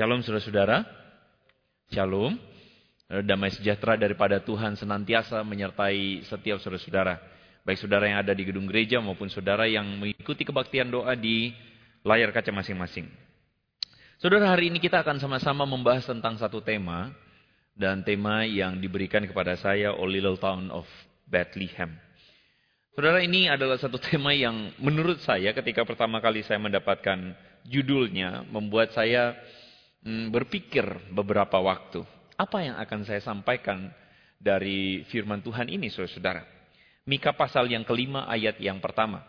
Shalom saudara-saudara. Shalom. Damai sejahtera daripada Tuhan senantiasa menyertai setiap saudara-saudara. Baik saudara yang ada di gedung gereja maupun saudara yang mengikuti kebaktian doa di layar kaca masing-masing. Saudara, hari ini kita akan sama-sama membahas tentang satu tema. Dan tema yang diberikan kepada saya, O Little Town of Bethlehem. Saudara, ini adalah satu tema yang menurut saya ketika pertama kali saya mendapatkan judulnya, membuat saya hmm, berpikir beberapa waktu. Apa yang akan saya sampaikan dari firman Tuhan ini, saudara-saudara? Mika pasal yang kelima ayat yang pertama.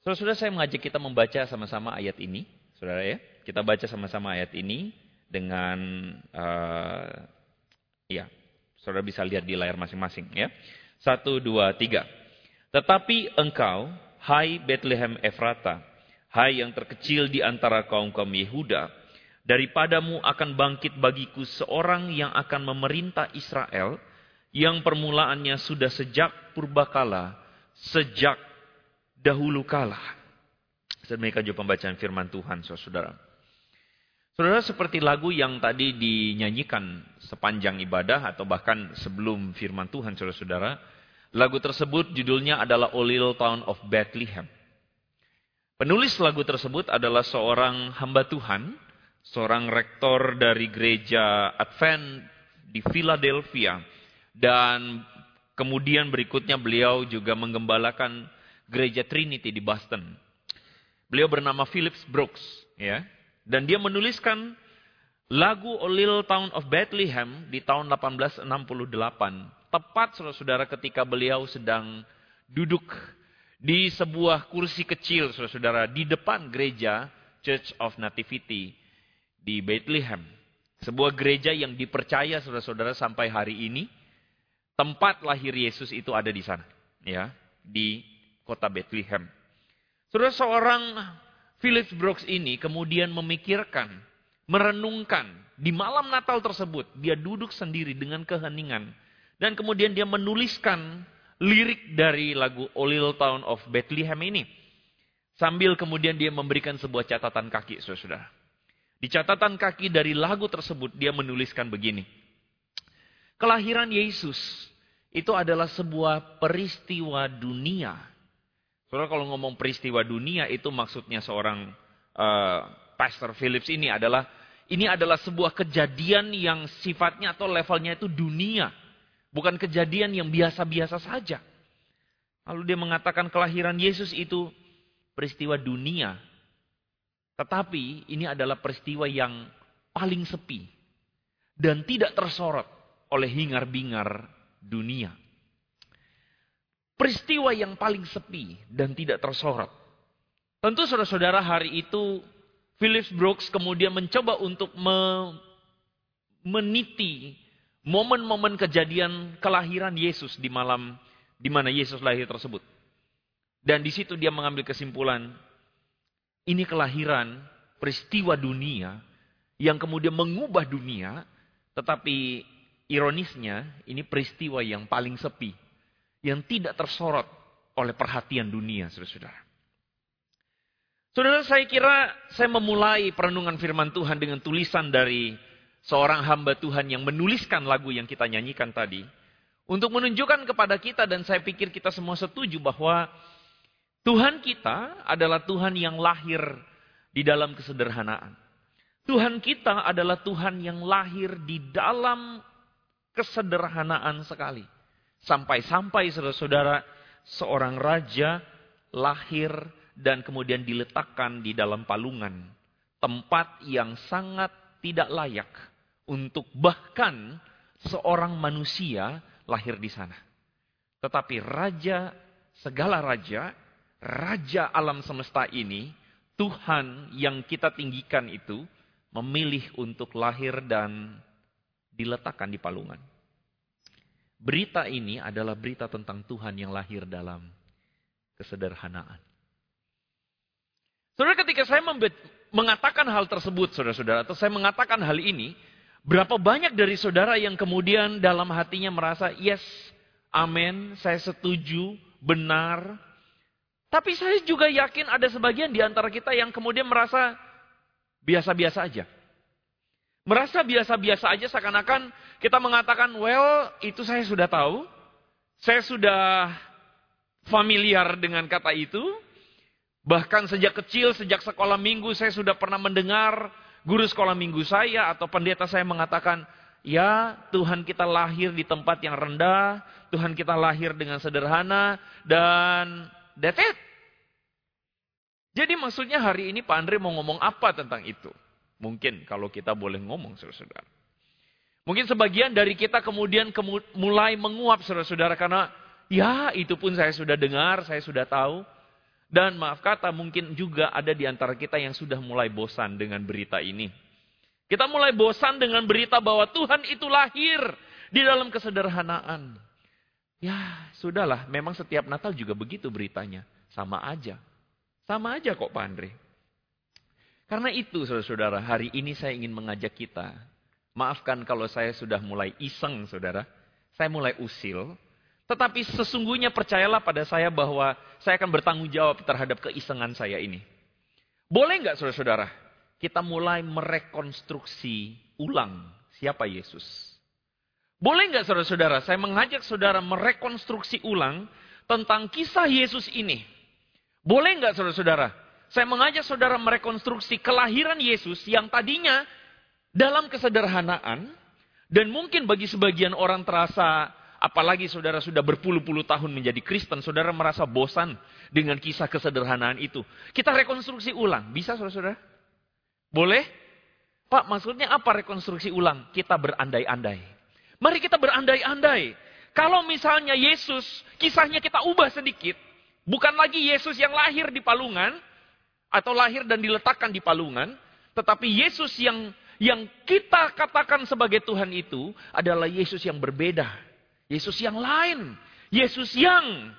Saudara-saudara, saya mengajak kita membaca sama-sama ayat ini. Saudara ya, kita baca sama-sama ayat ini dengan, uh, ya, saudara bisa lihat di layar masing-masing ya. Satu, dua, tiga. Tetapi engkau, hai Bethlehem Efrata, hai yang terkecil di antara kaum-kaum Yehuda, Daripadamu akan bangkit bagiku seorang yang akan memerintah Israel, yang permulaannya sudah sejak purbakala, sejak dahulu kala. Sedemikian juga pembacaan firman Tuhan, saudara. Saudara, seperti lagu yang tadi dinyanyikan sepanjang ibadah atau bahkan sebelum firman Tuhan, saudara-saudara, lagu tersebut judulnya adalah O Little Town of Bethlehem. Penulis lagu tersebut adalah seorang hamba Tuhan seorang rektor dari gereja Advent di Philadelphia. Dan kemudian berikutnya beliau juga menggembalakan gereja Trinity di Boston. Beliau bernama Phillips Brooks ya. Dan dia menuliskan lagu A Little Town of Bethlehem di tahun 1868 tepat saudara-saudara ketika beliau sedang duduk di sebuah kursi kecil saudara-saudara di depan gereja Church of Nativity di Bethlehem. Sebuah gereja yang dipercaya saudara-saudara sampai hari ini. Tempat lahir Yesus itu ada di sana. ya Di kota Bethlehem. Saudara seorang Phillips Brooks ini kemudian memikirkan, merenungkan di malam Natal tersebut. Dia duduk sendiri dengan keheningan. Dan kemudian dia menuliskan lirik dari lagu O Little Town of Bethlehem ini. Sambil kemudian dia memberikan sebuah catatan kaki, saudara. Di catatan kaki dari lagu tersebut dia menuliskan begini. Kelahiran Yesus itu adalah sebuah peristiwa dunia. Saudara kalau ngomong peristiwa dunia itu maksudnya seorang uh, Pastor Phillips ini adalah ini adalah sebuah kejadian yang sifatnya atau levelnya itu dunia. Bukan kejadian yang biasa-biasa saja. Lalu dia mengatakan kelahiran Yesus itu peristiwa dunia tetapi ini adalah peristiwa yang paling sepi dan tidak tersorot oleh hingar-bingar dunia. Peristiwa yang paling sepi dan tidak tersorot. Tentu saudara-saudara hari itu Phillips Brooks kemudian mencoba untuk me meniti momen-momen kejadian kelahiran Yesus di malam di mana Yesus lahir tersebut. Dan di situ dia mengambil kesimpulan ini kelahiran peristiwa dunia yang kemudian mengubah dunia, tetapi ironisnya ini peristiwa yang paling sepi, yang tidak tersorot oleh perhatian dunia, saudara-saudara. Saudara, saya kira saya memulai perenungan firman Tuhan dengan tulisan dari seorang hamba Tuhan yang menuliskan lagu yang kita nyanyikan tadi. Untuk menunjukkan kepada kita dan saya pikir kita semua setuju bahwa Tuhan kita adalah Tuhan yang lahir di dalam kesederhanaan. Tuhan kita adalah Tuhan yang lahir di dalam kesederhanaan sekali. Sampai-sampai saudara-saudara, seorang raja lahir dan kemudian diletakkan di dalam palungan. Tempat yang sangat tidak layak untuk bahkan seorang manusia lahir di sana. Tetapi raja, segala raja Raja alam semesta ini, Tuhan yang kita tinggikan itu, memilih untuk lahir dan diletakkan di palungan. Berita ini adalah berita tentang Tuhan yang lahir dalam kesederhanaan. Saudara, ketika saya mengatakan hal tersebut, saudara-saudara, atau saya mengatakan hal ini, berapa banyak dari saudara yang kemudian dalam hatinya merasa, yes, amin, saya setuju, benar, tapi saya juga yakin ada sebagian di antara kita yang kemudian merasa, biasa-biasa aja. Merasa biasa-biasa aja seakan-akan kita mengatakan, well itu saya sudah tahu, saya sudah familiar dengan kata itu, bahkan sejak kecil, sejak sekolah minggu saya sudah pernah mendengar guru sekolah minggu saya atau pendeta saya mengatakan, ya Tuhan kita lahir di tempat yang rendah, Tuhan kita lahir dengan sederhana, dan that's it. Jadi maksudnya hari ini Pak Andre mau ngomong apa tentang itu? Mungkin kalau kita boleh ngomong saudara-saudara. Mungkin sebagian dari kita kemudian kemu mulai menguap saudara-saudara karena ya itu pun saya sudah dengar, saya sudah tahu. Dan maaf kata mungkin juga ada di antara kita yang sudah mulai bosan dengan berita ini. Kita mulai bosan dengan berita bahwa Tuhan itu lahir di dalam kesederhanaan. Ya, sudahlah, memang setiap Natal juga begitu beritanya. Sama aja. Sama aja kok Pak Andre. Karena itu saudara-saudara, hari ini saya ingin mengajak kita. Maafkan kalau saya sudah mulai iseng saudara. Saya mulai usil. Tetapi sesungguhnya percayalah pada saya bahwa saya akan bertanggung jawab terhadap keisengan saya ini. Boleh nggak saudara-saudara? Kita mulai merekonstruksi ulang siapa Yesus. Boleh nggak saudara-saudara? Saya mengajak saudara merekonstruksi ulang tentang kisah Yesus ini. Boleh nggak saudara-saudara? Saya mengajak saudara merekonstruksi kelahiran Yesus yang tadinya dalam kesederhanaan dan mungkin bagi sebagian orang terasa Apalagi saudara sudah berpuluh-puluh tahun menjadi Kristen, saudara merasa bosan dengan kisah kesederhanaan itu. Kita rekonstruksi ulang, bisa saudara-saudara? Boleh? Pak, maksudnya apa rekonstruksi ulang? Kita berandai-andai. Mari kita berandai-andai. Kalau misalnya Yesus, kisahnya kita ubah sedikit. Bukan lagi Yesus yang lahir di palungan, atau lahir dan diletakkan di palungan. Tetapi Yesus yang yang kita katakan sebagai Tuhan itu adalah Yesus yang berbeda Yesus yang lain. Yesus yang,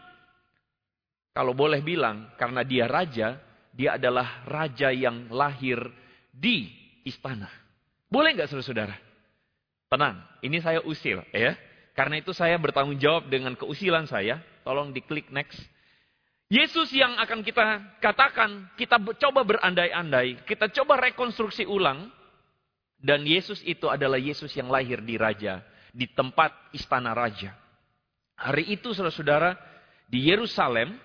kalau boleh bilang, karena dia raja, dia adalah raja yang lahir di istana. Boleh nggak saudara-saudara? Tenang, ini saya usil ya. Karena itu saya bertanggung jawab dengan keusilan saya. Tolong diklik next. Yesus yang akan kita katakan, kita coba berandai-andai, kita coba rekonstruksi ulang. Dan Yesus itu adalah Yesus yang lahir di raja di tempat istana raja. Hari itu saudara-saudara di Yerusalem,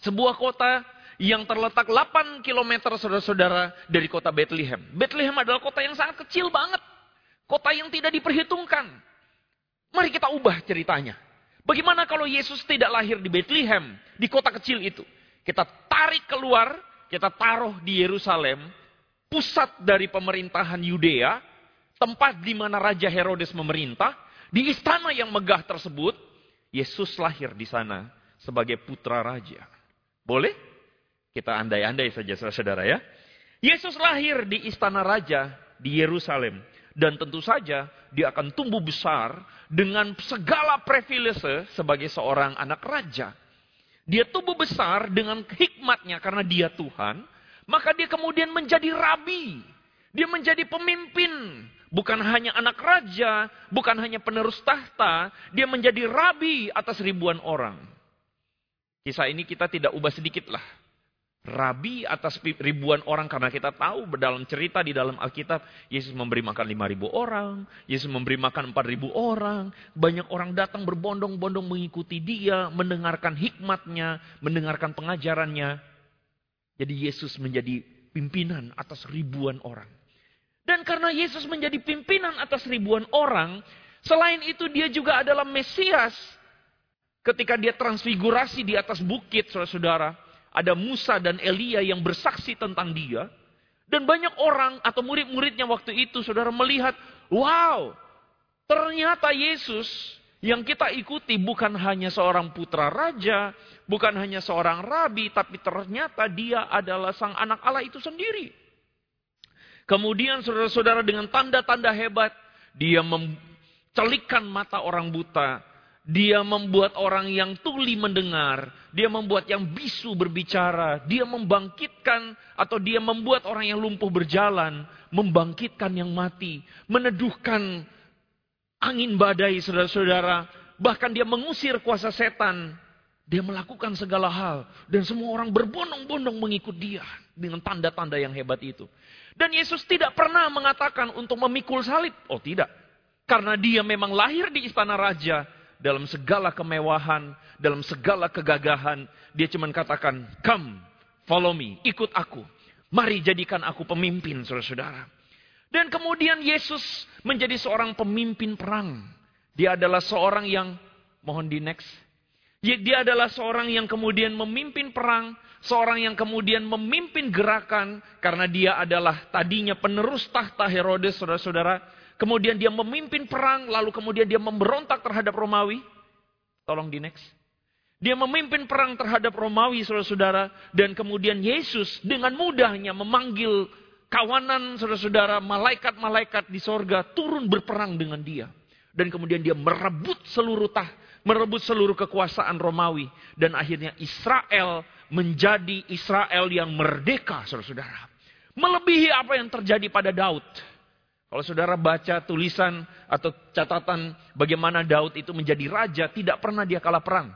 sebuah kota yang terletak 8 km saudara-saudara dari kota Bethlehem. Bethlehem adalah kota yang sangat kecil banget. Kota yang tidak diperhitungkan. Mari kita ubah ceritanya. Bagaimana kalau Yesus tidak lahir di Bethlehem, di kota kecil itu? Kita tarik keluar, kita taruh di Yerusalem, pusat dari pemerintahan Yudea, tempat di mana Raja Herodes memerintah, di istana yang megah tersebut, Yesus lahir di sana sebagai putra raja. Boleh? Kita andai-andai saja saudara ya. Yesus lahir di istana raja di Yerusalem. Dan tentu saja dia akan tumbuh besar dengan segala privilege sebagai seorang anak raja. Dia tumbuh besar dengan hikmatnya karena dia Tuhan. Maka dia kemudian menjadi rabi. Dia menjadi pemimpin bukan hanya anak raja, bukan hanya penerus tahta, dia menjadi rabi atas ribuan orang. Kisah ini kita tidak ubah sedikit lah. Rabi atas ribuan orang karena kita tahu dalam cerita di dalam Alkitab Yesus memberi makan lima ribu orang, Yesus memberi makan empat ribu orang, banyak orang datang berbondong-bondong mengikuti dia, mendengarkan hikmatnya, mendengarkan pengajarannya. Jadi Yesus menjadi pimpinan atas ribuan orang. Dan karena Yesus menjadi pimpinan atas ribuan orang, selain itu dia juga adalah Mesias. Ketika dia transfigurasi di atas bukit, saudara-saudara, ada Musa dan Elia yang bersaksi tentang dia. Dan banyak orang atau murid-muridnya waktu itu, saudara melihat, wow, ternyata Yesus yang kita ikuti bukan hanya seorang putra raja, bukan hanya seorang rabi, tapi ternyata dia adalah sang anak Allah itu sendiri. Kemudian saudara-saudara dengan tanda-tanda hebat, dia mencelikan mata orang buta. Dia membuat orang yang tuli mendengar. Dia membuat yang bisu berbicara. Dia membangkitkan atau dia membuat orang yang lumpuh berjalan. Membangkitkan yang mati. Meneduhkan angin badai saudara-saudara. Bahkan dia mengusir kuasa setan. Dia melakukan segala hal. Dan semua orang berbondong-bondong mengikut dia. Dengan tanda-tanda yang hebat itu. Dan Yesus tidak pernah mengatakan untuk memikul salib. Oh tidak. Karena dia memang lahir di istana raja. Dalam segala kemewahan, dalam segala kegagahan. Dia cuma katakan, come, follow me, ikut aku. Mari jadikan aku pemimpin, saudara-saudara. Dan kemudian Yesus menjadi seorang pemimpin perang. Dia adalah seorang yang, mohon di next. Dia adalah seorang yang kemudian memimpin perang, seorang yang kemudian memimpin gerakan karena dia adalah tadinya penerus tahta Herodes, saudara-saudara. Kemudian dia memimpin perang, lalu kemudian dia memberontak terhadap Romawi. Tolong di next. Dia memimpin perang terhadap Romawi, saudara-saudara. Dan kemudian Yesus dengan mudahnya memanggil kawanan, saudara-saudara, malaikat-malaikat di sorga turun berperang dengan dia. Dan kemudian dia merebut seluruh tah, merebut seluruh kekuasaan Romawi. Dan akhirnya Israel menjadi Israel yang merdeka, saudara-saudara. Melebihi apa yang terjadi pada Daud. Kalau saudara baca tulisan atau catatan bagaimana Daud itu menjadi raja, tidak pernah dia kalah perang.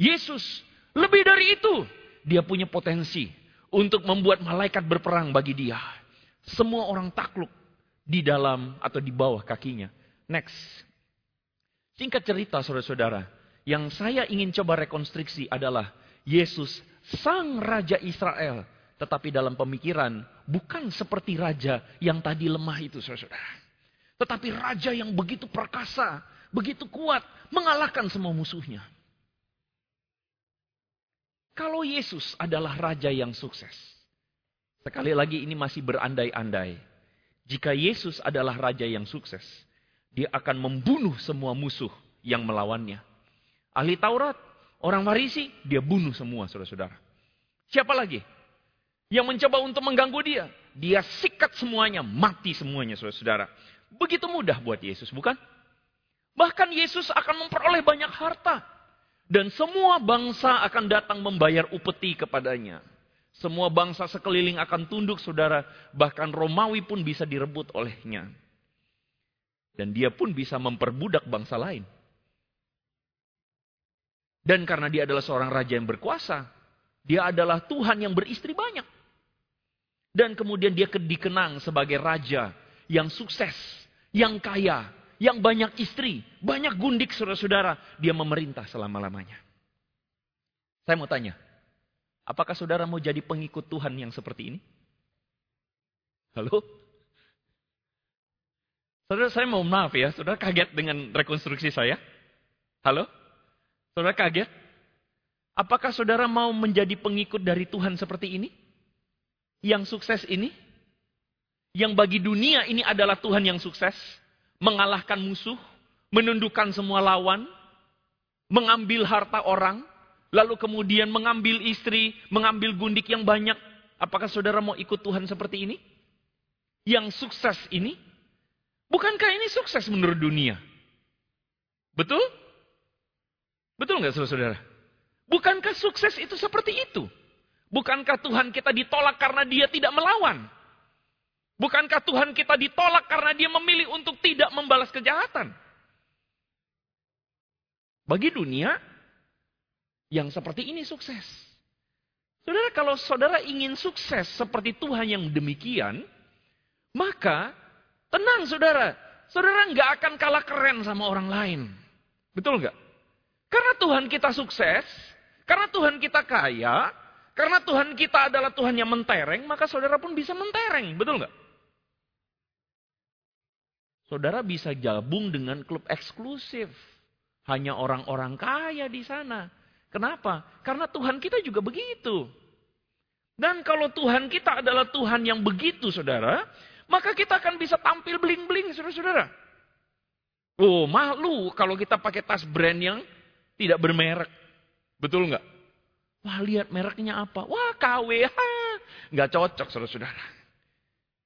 Yesus lebih dari itu, dia punya potensi untuk membuat malaikat berperang bagi dia. Semua orang takluk di dalam atau di bawah kakinya. Next. Singkat cerita saudara-saudara, yang saya ingin coba rekonstruksi adalah Yesus sang raja Israel. Tetapi dalam pemikiran bukan seperti raja yang tadi lemah itu saudara-saudara. Tetapi raja yang begitu perkasa, begitu kuat, mengalahkan semua musuhnya. Kalau Yesus adalah raja yang sukses. Sekali lagi ini masih berandai-andai. Jika Yesus adalah raja yang sukses, dia akan membunuh semua musuh yang melawannya. Ahli Taurat, orang Farisi, dia bunuh semua saudara-saudara. Siapa lagi? Yang mencoba untuk mengganggu dia. Dia sikat semuanya, mati semuanya saudara-saudara. Begitu mudah buat Yesus, bukan? Bahkan Yesus akan memperoleh banyak harta. Dan semua bangsa akan datang membayar upeti kepadanya. Semua bangsa sekeliling akan tunduk saudara. Bahkan Romawi pun bisa direbut olehnya. Dan dia pun bisa memperbudak bangsa lain. Dan karena dia adalah seorang raja yang berkuasa, dia adalah Tuhan yang beristri banyak. Dan kemudian dia dikenang sebagai raja yang sukses, yang kaya, yang banyak istri, banyak gundik saudara-saudara. Dia memerintah selama-lamanya. Saya mau tanya, apakah saudara mau jadi pengikut Tuhan yang seperti ini? Halo? Saudara saya mau maaf ya, saudara kaget dengan rekonstruksi saya? Halo? Saudara kaget? Apakah saudara mau menjadi pengikut dari Tuhan seperti ini? Yang sukses ini? Yang bagi dunia ini adalah Tuhan yang sukses? Mengalahkan musuh? Menundukkan semua lawan? Mengambil harta orang? Lalu kemudian mengambil istri? Mengambil gundik yang banyak? Apakah saudara mau ikut Tuhan seperti ini? Yang sukses ini? Bukankah ini sukses menurut dunia? Betul? Betul nggak saudara-saudara? Bukankah sukses itu seperti itu? Bukankah Tuhan kita ditolak karena dia tidak melawan? Bukankah Tuhan kita ditolak karena dia memilih untuk tidak membalas kejahatan? Bagi dunia, yang seperti ini sukses. Saudara, kalau saudara ingin sukses seperti Tuhan yang demikian, maka tenang saudara. Saudara nggak akan kalah keren sama orang lain. Betul nggak? Karena Tuhan kita sukses, karena Tuhan kita kaya, karena Tuhan kita adalah Tuhan yang mentereng, maka saudara pun bisa mentereng. Betul nggak? Saudara bisa gabung dengan klub eksklusif. Hanya orang-orang kaya di sana. Kenapa? Karena Tuhan kita juga begitu. Dan kalau Tuhan kita adalah Tuhan yang begitu, saudara, maka kita akan bisa tampil bling-bling, saudara-saudara. Oh, malu kalau kita pakai tas brand yang tidak bermerek. Betul nggak? Wah lihat mereknya apa? Wah KW, nggak cocok saudara-saudara.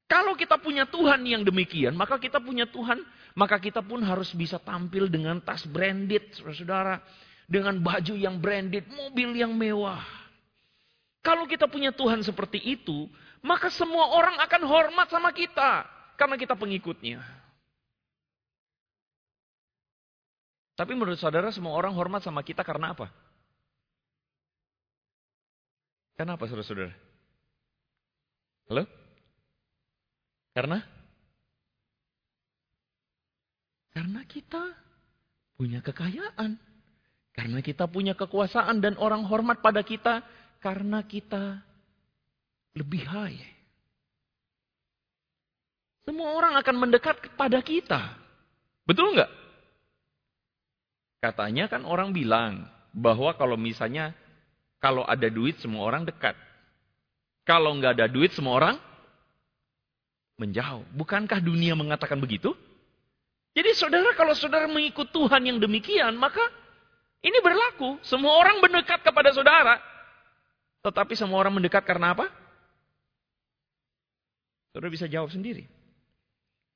Kalau kita punya Tuhan yang demikian, maka kita punya Tuhan, maka kita pun harus bisa tampil dengan tas branded, saudara-saudara. Dengan baju yang branded, mobil yang mewah. Kalau kita punya Tuhan seperti itu, maka semua orang akan hormat sama kita. Karena kita pengikutnya. Tapi menurut saudara semua orang hormat sama kita karena apa? Kenapa saudara-saudara? Halo? Karena karena kita punya kekayaan. Karena kita punya kekuasaan dan orang hormat pada kita karena kita lebih high. Semua orang akan mendekat kepada kita. Betul nggak? Katanya kan orang bilang bahwa kalau misalnya kalau ada duit semua orang dekat. Kalau nggak ada duit semua orang menjauh. Bukankah dunia mengatakan begitu? Jadi saudara kalau saudara mengikut Tuhan yang demikian maka ini berlaku. Semua orang mendekat kepada saudara. Tetapi semua orang mendekat karena apa? Saudara bisa jawab sendiri.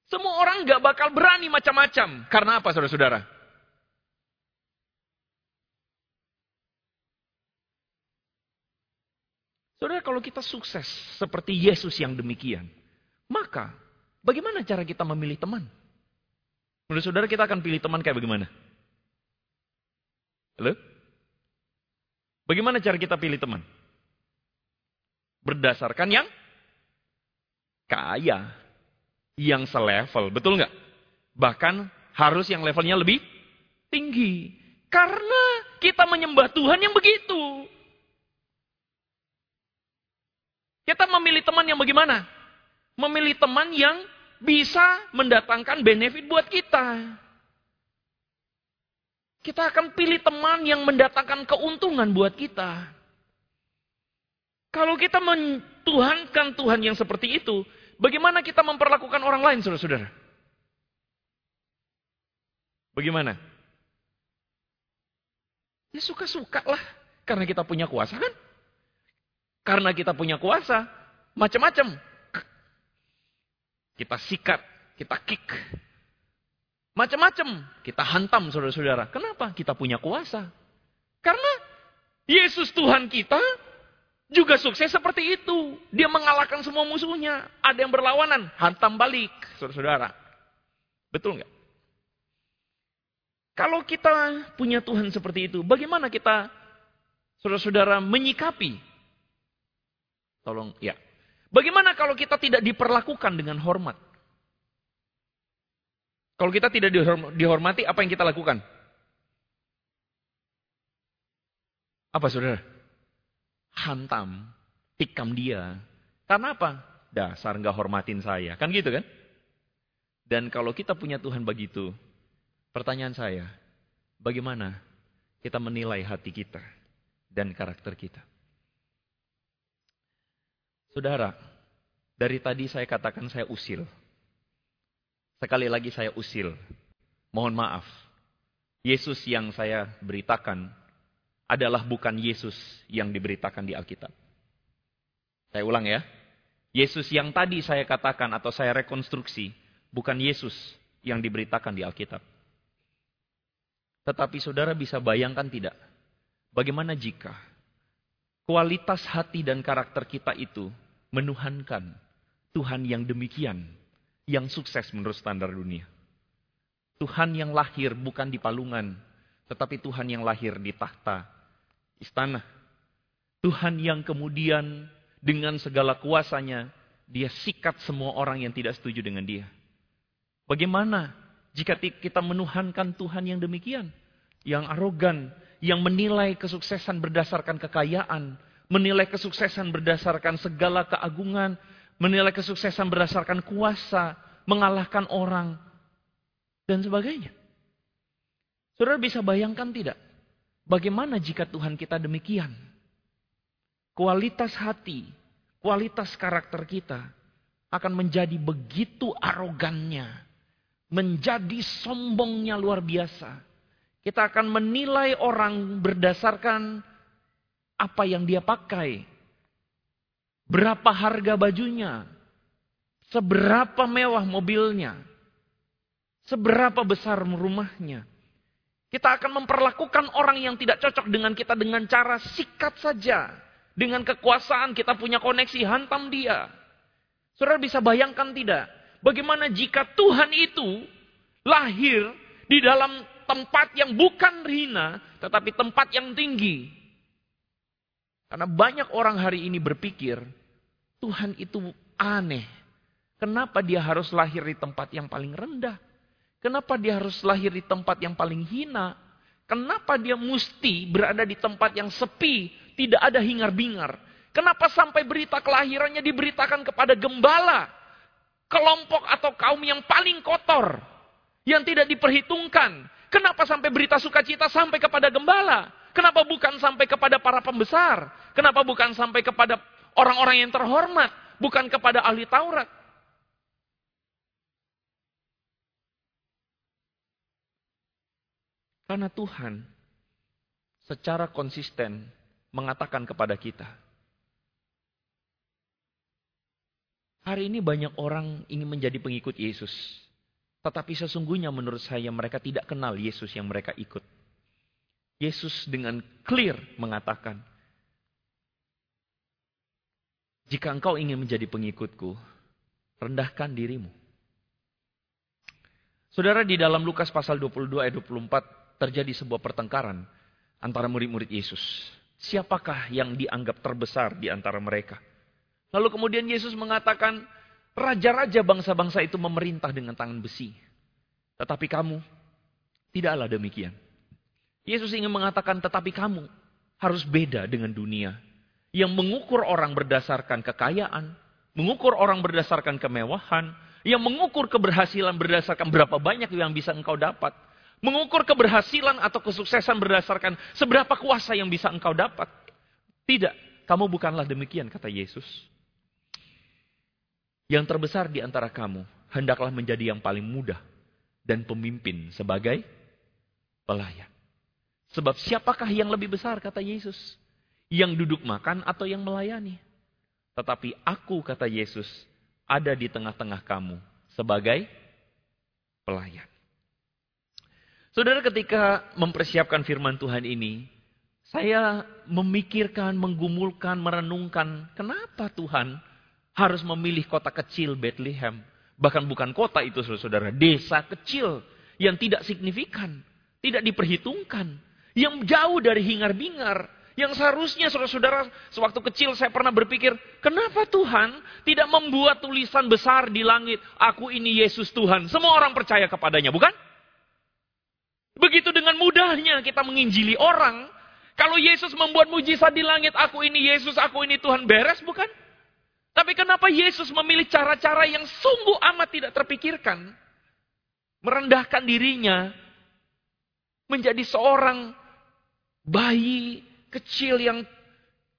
Semua orang nggak bakal berani macam-macam. Karena apa saudara-saudara? Saudara, kalau kita sukses seperti Yesus yang demikian, maka bagaimana cara kita memilih teman? Menurut saudara kita akan pilih teman kayak bagaimana? Halo? Bagaimana cara kita pilih teman? Berdasarkan yang kaya, yang selevel, betul nggak? Bahkan harus yang levelnya lebih tinggi. Karena kita menyembah Tuhan yang begitu. Kita memilih teman yang bagaimana? Memilih teman yang bisa mendatangkan benefit buat kita. Kita akan pilih teman yang mendatangkan keuntungan buat kita. Kalau kita mentuhankan Tuhan yang seperti itu, bagaimana kita memperlakukan orang lain, saudara-saudara? Bagaimana? Ya suka-suka lah. Karena kita punya kuasa kan? Karena kita punya kuasa, macam-macam. Kita sikat, kita kick. Macam-macam. Kita hantam saudara-saudara. Kenapa? Kita punya kuasa. Karena Yesus Tuhan kita juga sukses seperti itu. Dia mengalahkan semua musuhnya. Ada yang berlawanan, hantam balik, saudara-saudara. Betul nggak? Kalau kita punya Tuhan seperti itu, bagaimana kita, saudara-saudara, menyikapi Tolong, ya. Bagaimana kalau kita tidak diperlakukan dengan hormat? Kalau kita tidak dihormati, apa yang kita lakukan? Apa saudara? Hantam, tikam dia. Karena apa? Dasar nggak hormatin saya. Kan gitu kan? Dan kalau kita punya Tuhan begitu, pertanyaan saya, bagaimana kita menilai hati kita dan karakter kita? Saudara, dari tadi saya katakan saya usil. Sekali lagi saya usil. Mohon maaf. Yesus yang saya beritakan adalah bukan Yesus yang diberitakan di Alkitab. Saya ulang ya. Yesus yang tadi saya katakan atau saya rekonstruksi bukan Yesus yang diberitakan di Alkitab. Tetapi saudara bisa bayangkan tidak? Bagaimana jika kualitas hati dan karakter kita itu menuhankan Tuhan yang demikian, yang sukses menurut standar dunia. Tuhan yang lahir bukan di palungan, tetapi Tuhan yang lahir di tahta istana. Tuhan yang kemudian dengan segala kuasanya, dia sikat semua orang yang tidak setuju dengan dia. Bagaimana jika kita menuhankan Tuhan yang demikian? Yang arogan, yang menilai kesuksesan berdasarkan kekayaan, menilai kesuksesan berdasarkan segala keagungan, menilai kesuksesan berdasarkan kuasa, mengalahkan orang, dan sebagainya. Saudara bisa bayangkan tidak? Bagaimana jika Tuhan kita demikian? Kualitas hati, kualitas karakter kita akan menjadi begitu arogannya, menjadi sombongnya luar biasa. Kita akan menilai orang berdasarkan apa yang dia pakai, berapa harga bajunya, seberapa mewah mobilnya, seberapa besar rumahnya. Kita akan memperlakukan orang yang tidak cocok dengan kita dengan cara sikat saja. Dengan kekuasaan kita punya koneksi, hantam dia. Saudara bisa bayangkan tidak? Bagaimana jika Tuhan itu lahir di dalam tempat yang bukan rina, tetapi tempat yang tinggi. Karena banyak orang hari ini berpikir Tuhan itu aneh. Kenapa dia harus lahir di tempat yang paling rendah? Kenapa dia harus lahir di tempat yang paling hina? Kenapa dia mesti berada di tempat yang sepi, tidak ada hingar-bingar? Kenapa sampai berita kelahirannya diberitakan kepada gembala? Kelompok atau kaum yang paling kotor, yang tidak diperhitungkan. Kenapa sampai berita sukacita sampai kepada gembala? Kenapa bukan sampai kepada para pembesar? Kenapa bukan sampai kepada orang-orang yang terhormat? Bukan kepada ahli Taurat? Karena Tuhan secara konsisten mengatakan kepada kita, hari ini banyak orang ingin menjadi pengikut Yesus. Tetapi sesungguhnya menurut saya mereka tidak kenal Yesus yang mereka ikut. Yesus dengan clear mengatakan, jika engkau ingin menjadi pengikutku, rendahkan dirimu. Saudara di dalam Lukas pasal 22 ayat 24 terjadi sebuah pertengkaran antara murid-murid Yesus. Siapakah yang dianggap terbesar di antara mereka? Lalu kemudian Yesus mengatakan, raja-raja bangsa-bangsa itu memerintah dengan tangan besi. Tetapi kamu, tidaklah demikian. Yesus ingin mengatakan, tetapi kamu harus beda dengan dunia. Yang mengukur orang berdasarkan kekayaan, mengukur orang berdasarkan kemewahan, yang mengukur keberhasilan berdasarkan berapa banyak yang bisa engkau dapat. Mengukur keberhasilan atau kesuksesan berdasarkan seberapa kuasa yang bisa engkau dapat. Tidak, kamu bukanlah demikian, kata Yesus. Yang terbesar di antara kamu, hendaklah menjadi yang paling mudah dan pemimpin sebagai pelayan. Sebab siapakah yang lebih besar, kata Yesus? Yang duduk makan atau yang melayani? Tetapi aku, kata Yesus, ada di tengah-tengah kamu sebagai pelayan. Saudara ketika mempersiapkan firman Tuhan ini, saya memikirkan, menggumulkan, merenungkan, kenapa Tuhan harus memilih kota kecil Bethlehem? Bahkan bukan kota itu saudara, desa kecil yang tidak signifikan, tidak diperhitungkan, yang jauh dari hingar-bingar, yang seharusnya saudara-saudara sewaktu kecil saya pernah berpikir, kenapa Tuhan tidak membuat tulisan besar di langit, aku ini Yesus Tuhan. Semua orang percaya kepadanya, bukan? Begitu dengan mudahnya kita menginjili orang. Kalau Yesus membuat mujizat di langit, aku ini Yesus, aku ini Tuhan, beres bukan? Tapi kenapa Yesus memilih cara-cara yang sungguh amat tidak terpikirkan? Merendahkan dirinya menjadi seorang bayi kecil yang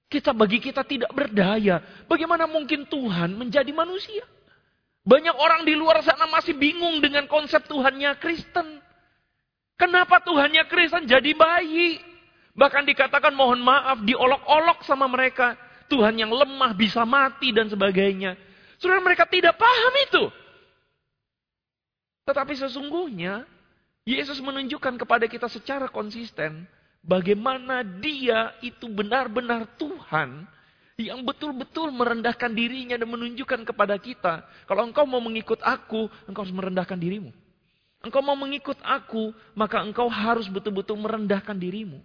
kita bagi kita tidak berdaya. Bagaimana mungkin Tuhan menjadi manusia? Banyak orang di luar sana masih bingung dengan konsep Tuhannya Kristen. Kenapa Tuhannya Kristen jadi bayi? Bahkan dikatakan mohon maaf, diolok-olok sama mereka. Tuhan yang lemah bisa mati dan sebagainya. Saudara mereka tidak paham itu. Tetapi sesungguhnya Yesus menunjukkan kepada kita secara konsisten bagaimana dia itu benar-benar Tuhan yang betul-betul merendahkan dirinya dan menunjukkan kepada kita, kalau engkau mau mengikut aku, engkau harus merendahkan dirimu. Engkau mau mengikut aku, maka engkau harus betul-betul merendahkan dirimu.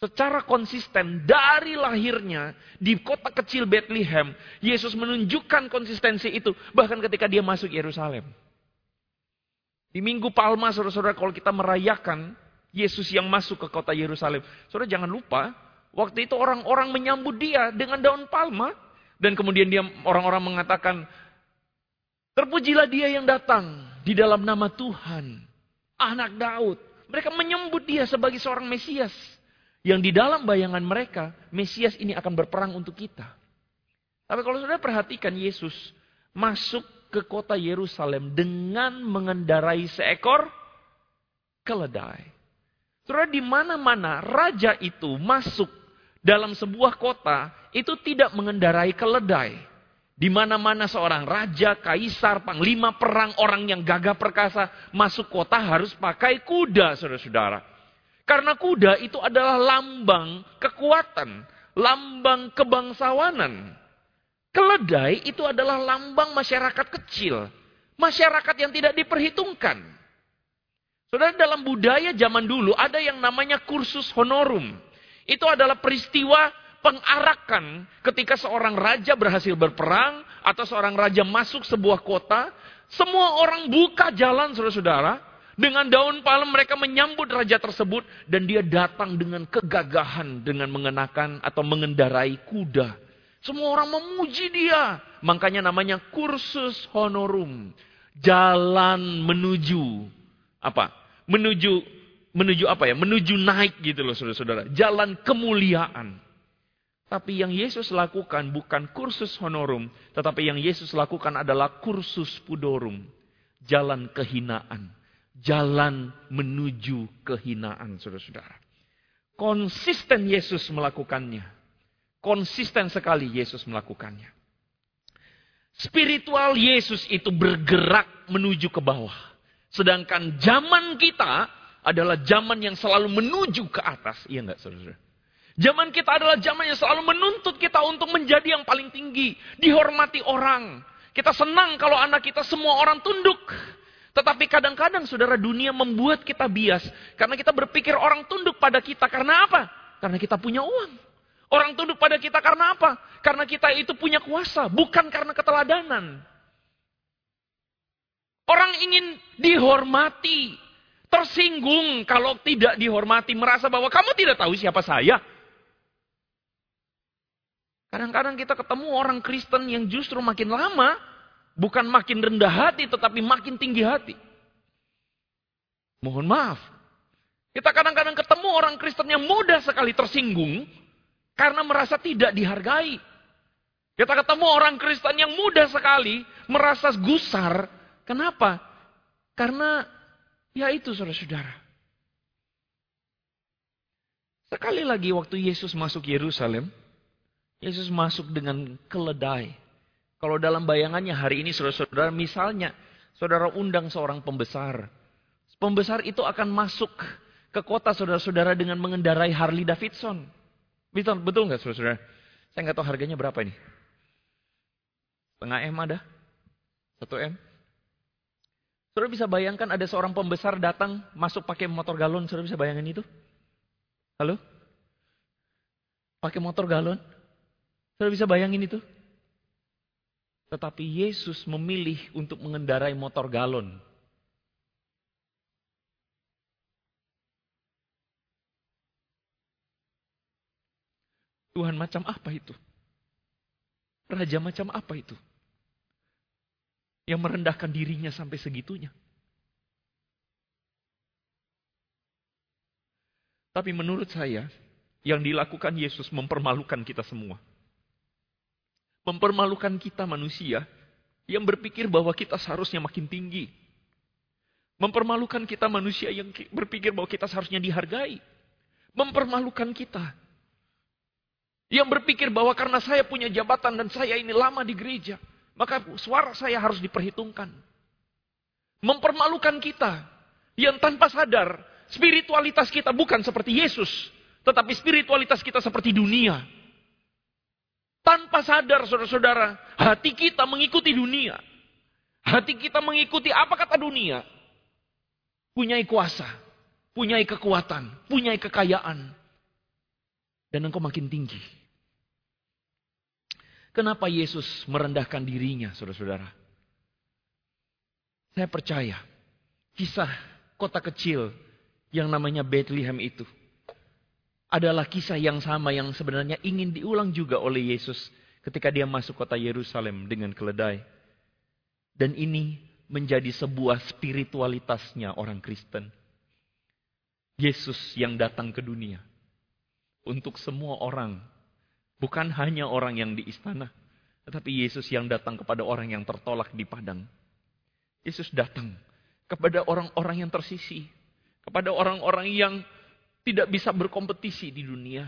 Secara konsisten dari lahirnya di kota kecil Bethlehem, Yesus menunjukkan konsistensi itu bahkan ketika dia masuk Yerusalem. Di Minggu Palma, saudara-saudara, kalau kita merayakan Yesus yang masuk ke kota Yerusalem, saudara jangan lupa, waktu itu orang-orang menyambut dia dengan daun palma, dan kemudian dia orang-orang mengatakan, terpujilah dia yang datang di dalam nama Tuhan, anak Daud. Mereka menyambut dia sebagai seorang Mesias. Yang di dalam bayangan mereka, Mesias ini akan berperang untuk kita. Tapi kalau sudah perhatikan Yesus masuk ke kota Yerusalem dengan mengendarai seekor keledai. Saudara di mana-mana raja itu masuk dalam sebuah kota itu tidak mengendarai keledai. Di mana-mana seorang raja, kaisar, panglima perang, orang yang gagah perkasa masuk kota harus pakai kuda, saudara-saudara. Karena kuda itu adalah lambang kekuatan, lambang kebangsawanan. Keledai itu adalah lambang masyarakat kecil, masyarakat yang tidak diperhitungkan. Saudara, dalam budaya zaman dulu ada yang namanya kursus honorum. Itu adalah peristiwa pengarakan ketika seorang raja berhasil berperang atau seorang raja masuk sebuah kota, semua orang buka jalan saudara-saudara. Dengan daun palem mereka menyambut raja tersebut dan dia datang dengan kegagahan dengan mengenakan atau mengendarai kuda. Semua orang memuji dia. Makanya namanya kursus honorum. Jalan menuju apa? Menuju menuju apa ya? Menuju naik gitu loh saudara-saudara. Jalan kemuliaan. Tapi yang Yesus lakukan bukan kursus honorum, tetapi yang Yesus lakukan adalah kursus pudorum. Jalan kehinaan. Jalan menuju kehinaan, saudara-saudara. Konsisten Yesus melakukannya. Konsisten sekali Yesus melakukannya. Spiritual Yesus itu bergerak menuju ke bawah. Sedangkan zaman kita adalah zaman yang selalu menuju ke atas. Iya enggak saudara-saudara? Zaman kita adalah zaman yang selalu menuntut kita untuk menjadi yang paling tinggi. Dihormati orang. Kita senang kalau anak kita semua orang tunduk. Tetapi kadang-kadang saudara dunia membuat kita bias. Karena kita berpikir orang tunduk pada kita. Karena apa? Karena kita punya uang. Orang tunduk pada kita karena apa? Karena kita itu punya kuasa. Bukan karena keteladanan. Orang ingin dihormati. Tersinggung kalau tidak dihormati. Merasa bahwa kamu tidak tahu siapa saya. Kadang-kadang kita ketemu orang Kristen yang justru makin lama, bukan makin rendah hati, tetapi makin tinggi hati. Mohon maaf. Kita kadang-kadang ketemu orang Kristen yang mudah sekali tersinggung, karena merasa tidak dihargai. Kita ketemu orang Kristen yang mudah sekali merasa gusar. Kenapa? Karena ya itu saudara-saudara. Sekali lagi waktu Yesus masuk Yerusalem, Yesus masuk dengan keledai. Kalau dalam bayangannya hari ini saudara-saudara, misalnya saudara undang seorang pembesar. Pembesar itu akan masuk ke kota saudara-saudara dengan mengendarai Harley Davidson. Betul, betul nggak saudara-saudara? Saya nggak tahu harganya berapa ini. Setengah M ada? Satu M? Saudara bisa bayangkan ada seorang pembesar datang masuk pakai motor galon. Saudara bisa bayangin itu? Halo? Pakai motor galon? Saudara bisa bayangin itu? Tetapi Yesus memilih untuk mengendarai motor galon. Tuhan macam apa itu? Raja macam apa itu? Yang merendahkan dirinya sampai segitunya. Tapi menurut saya, yang dilakukan Yesus mempermalukan kita semua mempermalukan kita manusia yang berpikir bahwa kita seharusnya makin tinggi. Mempermalukan kita manusia yang berpikir bahwa kita seharusnya dihargai. Mempermalukan kita. Yang berpikir bahwa karena saya punya jabatan dan saya ini lama di gereja. Maka suara saya harus diperhitungkan. Mempermalukan kita. Yang tanpa sadar spiritualitas kita bukan seperti Yesus. Tetapi spiritualitas kita seperti dunia. Tanpa sadar saudara-saudara, hati kita mengikuti dunia. Hati kita mengikuti apa kata dunia. Punyai kuasa, punyai kekuatan, punyai kekayaan. Dan engkau makin tinggi. Kenapa Yesus merendahkan dirinya, saudara-saudara? Saya percaya, kisah kota kecil yang namanya Bethlehem itu adalah kisah yang sama yang sebenarnya ingin diulang juga oleh Yesus ketika dia masuk kota Yerusalem dengan keledai. Dan ini menjadi sebuah spiritualitasnya orang Kristen. Yesus yang datang ke dunia untuk semua orang, bukan hanya orang yang di istana, tetapi Yesus yang datang kepada orang yang tertolak di padang. Yesus datang kepada orang-orang yang tersisi, kepada orang-orang yang tidak bisa berkompetisi di dunia.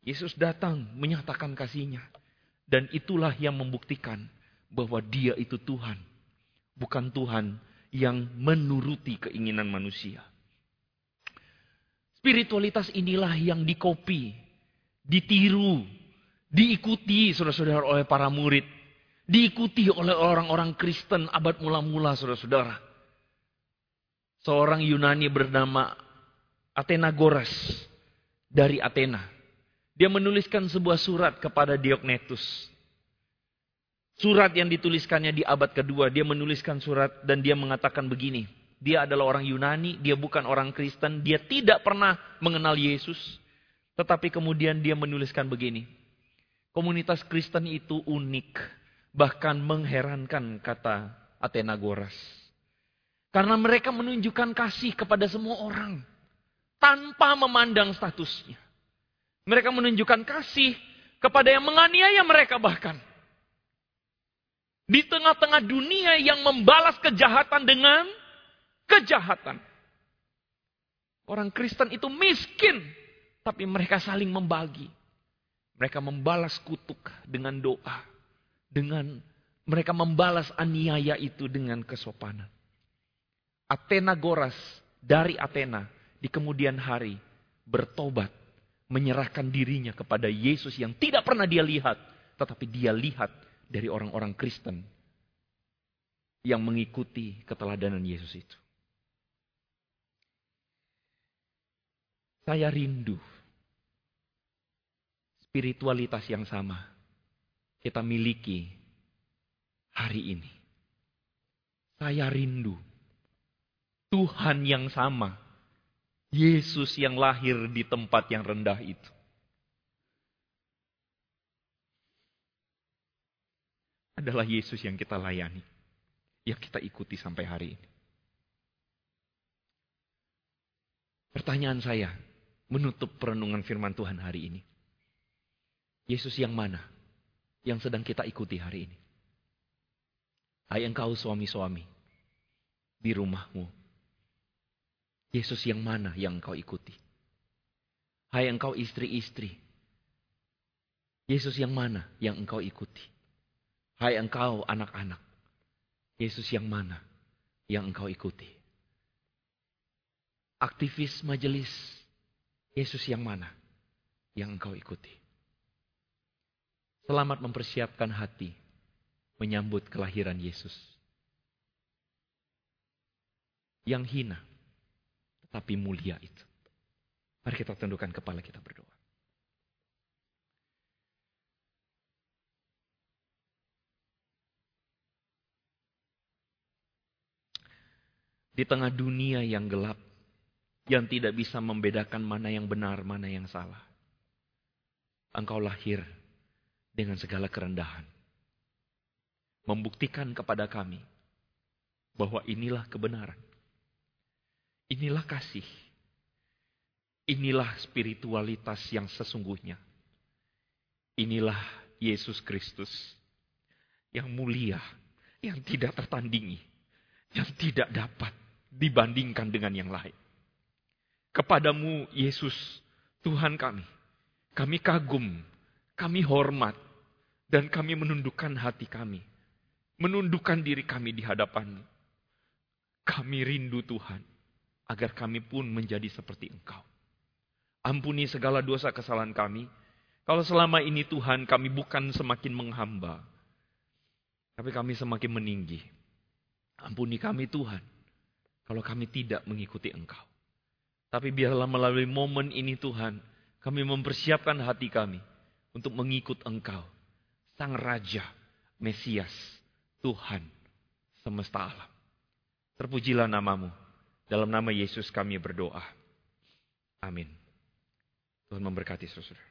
Yesus datang menyatakan kasihnya. Dan itulah yang membuktikan bahwa dia itu Tuhan. Bukan Tuhan yang menuruti keinginan manusia. Spiritualitas inilah yang dikopi, ditiru, diikuti saudara-saudara oleh para murid. Diikuti oleh orang-orang Kristen abad mula-mula saudara-saudara. Seorang Yunani bernama Athena Goras dari Athena. Dia menuliskan sebuah surat kepada Diognetus. Surat yang dituliskannya di abad kedua, dia menuliskan surat dan dia mengatakan begini. Dia adalah orang Yunani, dia bukan orang Kristen, dia tidak pernah mengenal Yesus. Tetapi kemudian dia menuliskan begini. Komunitas Kristen itu unik, bahkan mengherankan kata Athenagoras. Karena mereka menunjukkan kasih kepada semua orang tanpa memandang statusnya. Mereka menunjukkan kasih kepada yang menganiaya mereka bahkan. Di tengah-tengah dunia yang membalas kejahatan dengan kejahatan. Orang Kristen itu miskin, tapi mereka saling membagi. Mereka membalas kutuk dengan doa. Dengan mereka membalas aniaya itu dengan kesopanan. Athena Goras dari Athena di kemudian hari bertobat, menyerahkan dirinya kepada Yesus yang tidak pernah dia lihat, tetapi dia lihat dari orang-orang Kristen yang mengikuti keteladanan Yesus itu. Saya rindu spiritualitas yang sama kita miliki hari ini. Saya rindu Tuhan yang sama Yesus yang lahir di tempat yang rendah itu. Adalah Yesus yang kita layani. Yang kita ikuti sampai hari ini. Pertanyaan saya menutup perenungan firman Tuhan hari ini. Yesus yang mana yang sedang kita ikuti hari ini? Hai engkau suami-suami di rumahmu Yesus yang mana yang engkau ikuti? Hai engkau istri-istri. Yesus yang mana yang engkau ikuti? Hai engkau anak-anak. Yesus yang mana yang engkau ikuti? Aktivis majelis. Yesus yang mana yang engkau ikuti? Selamat mempersiapkan hati menyambut kelahiran Yesus. Yang hina tapi mulia itu. Mari kita tundukkan kepala kita berdoa. Di tengah dunia yang gelap, yang tidak bisa membedakan mana yang benar, mana yang salah. Engkau lahir dengan segala kerendahan. Membuktikan kepada kami bahwa inilah kebenaran. Inilah kasih. Inilah spiritualitas yang sesungguhnya. Inilah Yesus Kristus yang mulia, yang tidak tertandingi, yang tidak dapat dibandingkan dengan yang lain. Kepadamu Yesus, Tuhan kami, kami kagum, kami hormat, dan kami menundukkan hati kami. Menundukkan diri kami di hadapanmu. Kami rindu Tuhan agar kami pun menjadi seperti Engkau. Ampuni segala dosa kesalahan kami. Kalau selama ini Tuhan kami bukan semakin menghamba, tapi kami semakin meninggi. Ampuni kami Tuhan, kalau kami tidak mengikuti Engkau. Tapi biarlah melalui momen ini Tuhan, kami mempersiapkan hati kami untuk mengikut Engkau, Sang Raja, Mesias, Tuhan, semesta alam. Terpujilah namamu. Dalam nama Yesus kami berdoa. Amin. Tuhan memberkati saudara.